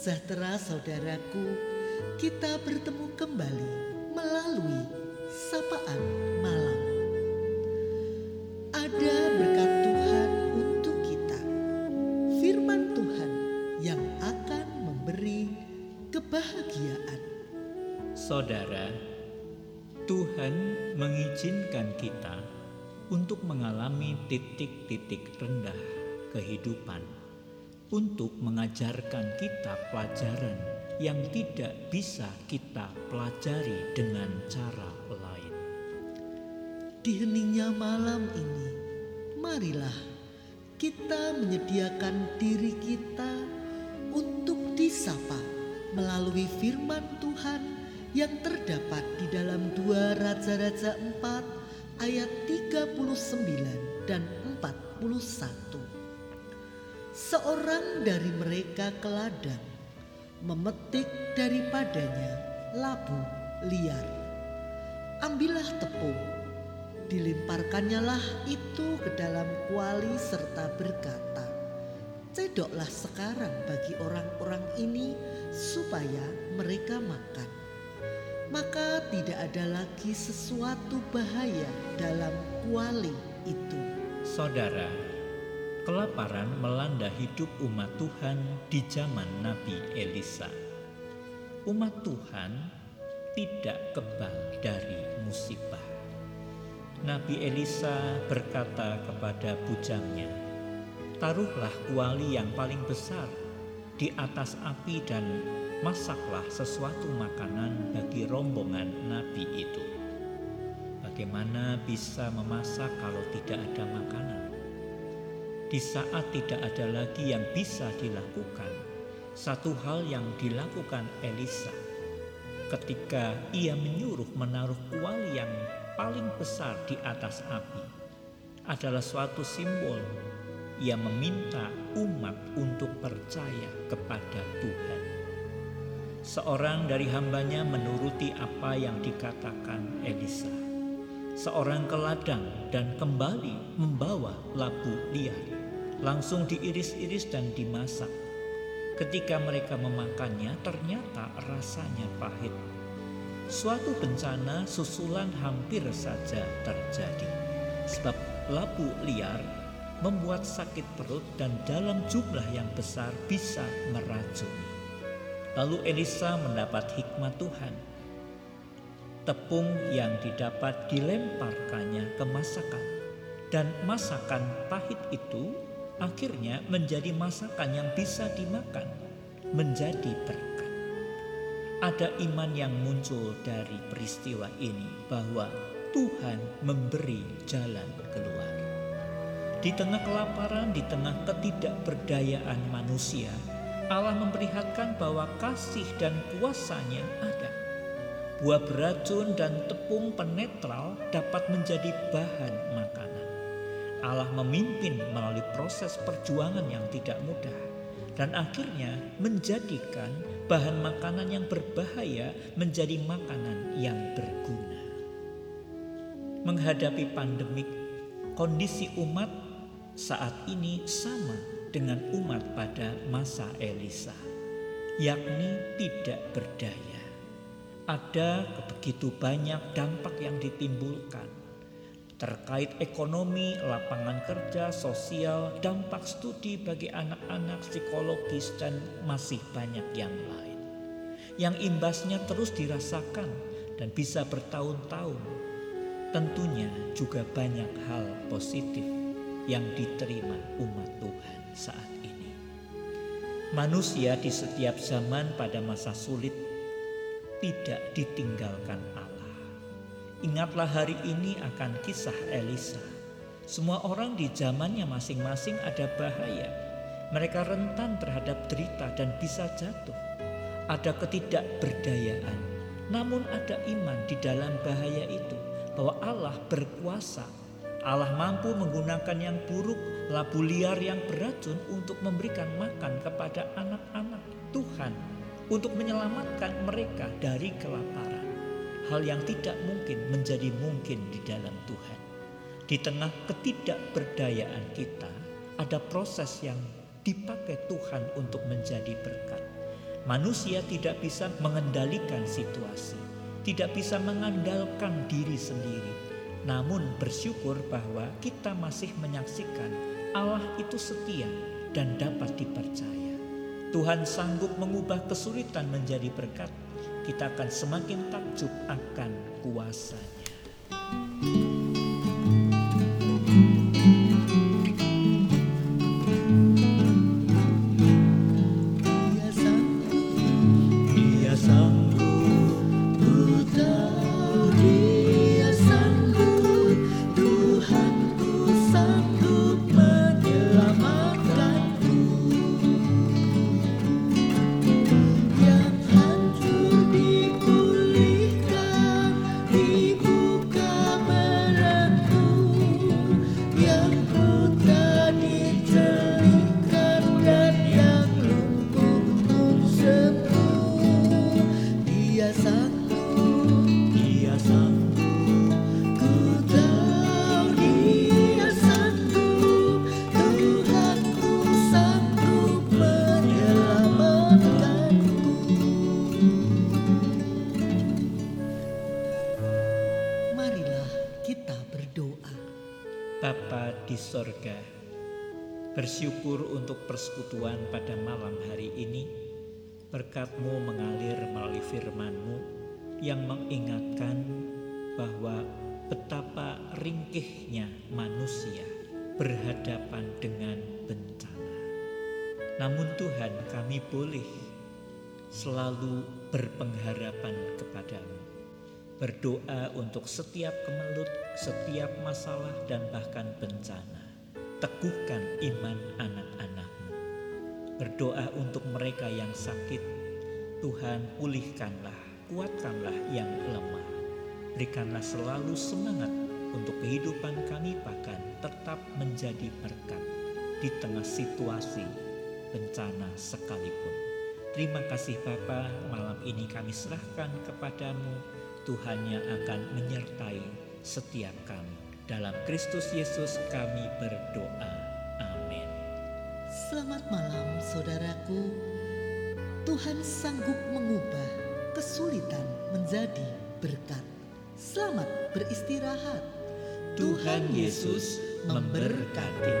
sejahtera saudaraku, kita bertemu kembali melalui sapaan malam. Ada berkat Tuhan untuk kita, firman Tuhan yang akan memberi kebahagiaan. Saudara, Tuhan mengizinkan kita untuk mengalami titik-titik rendah kehidupan, untuk mengajarkan kita pelajaran yang tidak bisa kita pelajari dengan cara lain. Di heningnya malam ini, marilah kita menyediakan diri kita untuk disapa melalui firman Tuhan yang terdapat di dalam dua Raja-Raja 4 ayat 39 dan 41. Seorang dari mereka ke ladang memetik daripadanya labu liar. Ambillah tepung, dilemparkannya lah itu ke dalam kuali serta berkata, Cedoklah sekarang bagi orang-orang ini supaya mereka makan. Maka tidak ada lagi sesuatu bahaya dalam kuali itu. Saudara, kelaparan melanda hidup umat Tuhan di zaman Nabi Elisa. Umat Tuhan tidak kebal dari musibah. Nabi Elisa berkata kepada bujangnya, "Taruhlah kuali yang paling besar di atas api dan masaklah sesuatu makanan bagi rombongan nabi itu." Bagaimana bisa memasak kalau tidak ada makanan? Di saat tidak ada lagi yang bisa dilakukan, satu hal yang dilakukan Elisa ketika ia menyuruh menaruh kuali yang paling besar di atas api adalah suatu simbol ia meminta umat untuk percaya kepada Tuhan. Seorang dari hambanya menuruti apa yang dikatakan Elisa. Seorang ke ladang dan kembali membawa labu liar. Langsung diiris-iris dan dimasak. Ketika mereka memakannya ternyata rasanya pahit. Suatu bencana susulan hampir saja terjadi. Sebab labu liar membuat sakit perut dan dalam jumlah yang besar bisa meracuni. Lalu Elisa mendapat hikmat Tuhan. Tepung yang didapat dilemparkannya ke masakan dan masakan pahit itu akhirnya menjadi masakan yang bisa dimakan, menjadi berkat. Ada iman yang muncul dari peristiwa ini bahwa Tuhan memberi jalan keluar. Di tengah kelaparan, di tengah ketidakberdayaan manusia, Allah memperlihatkan bahwa kasih dan kuasanya ada. Buah beracun dan tepung penetral dapat menjadi bahan makanan. Allah memimpin melalui proses perjuangan yang tidak mudah dan akhirnya menjadikan bahan makanan yang berbahaya menjadi makanan yang berguna. Menghadapi pandemik, kondisi umat saat ini sama dengan umat pada masa Elisa, yakni tidak berdaya. Ada begitu banyak dampak yang ditimbulkan terkait ekonomi, lapangan kerja, sosial, dampak studi bagi anak-anak, psikologis, dan masih banyak yang lain. Yang imbasnya terus dirasakan dan bisa bertahun-tahun. Tentunya juga banyak hal positif yang diterima umat Tuhan saat ini. Manusia di setiap zaman pada masa sulit tidak ditinggalkan Allah. Ingatlah hari ini akan kisah Elisa. Semua orang di zamannya masing-masing ada bahaya. Mereka rentan terhadap derita dan bisa jatuh. Ada ketidakberdayaan, namun ada iman di dalam bahaya itu bahwa Allah berkuasa. Allah mampu menggunakan yang buruk, labu liar yang beracun untuk memberikan makan kepada anak-anak Tuhan untuk menyelamatkan mereka dari kelaparan. Hal yang tidak mungkin menjadi mungkin di dalam Tuhan. Di tengah ketidakberdayaan kita, ada proses yang dipakai Tuhan untuk menjadi berkat. Manusia tidak bisa mengendalikan situasi, tidak bisa mengandalkan diri sendiri. Namun bersyukur bahwa kita masih menyaksikan Allah itu setia dan dapat dipercaya. Tuhan sanggup mengubah kesulitan menjadi berkat. Kita akan semakin takjub akan kuasanya. Sorga, bersyukur untuk persekutuan pada malam hari ini. Berkatmu mengalir melalui firmanmu yang mengingatkan bahwa betapa ringkihnya manusia berhadapan dengan bencana. Namun Tuhan kami boleh selalu berpengharapan kepadamu berdoa untuk setiap kemelut, setiap masalah, dan bahkan bencana. Teguhkan iman anak-anakmu. Berdoa untuk mereka yang sakit. Tuhan pulihkanlah, kuatkanlah yang lemah. Berikanlah selalu semangat untuk kehidupan kami bahkan tetap menjadi berkat di tengah situasi bencana sekalipun. Terima kasih Bapa, malam ini kami serahkan kepadamu Tuhan yang akan menyertai setiap kami. Dalam Kristus Yesus kami berdoa. Amin. Selamat malam saudaraku. Tuhan sanggup mengubah kesulitan menjadi berkat. Selamat beristirahat. Tuhan Yesus memberkati.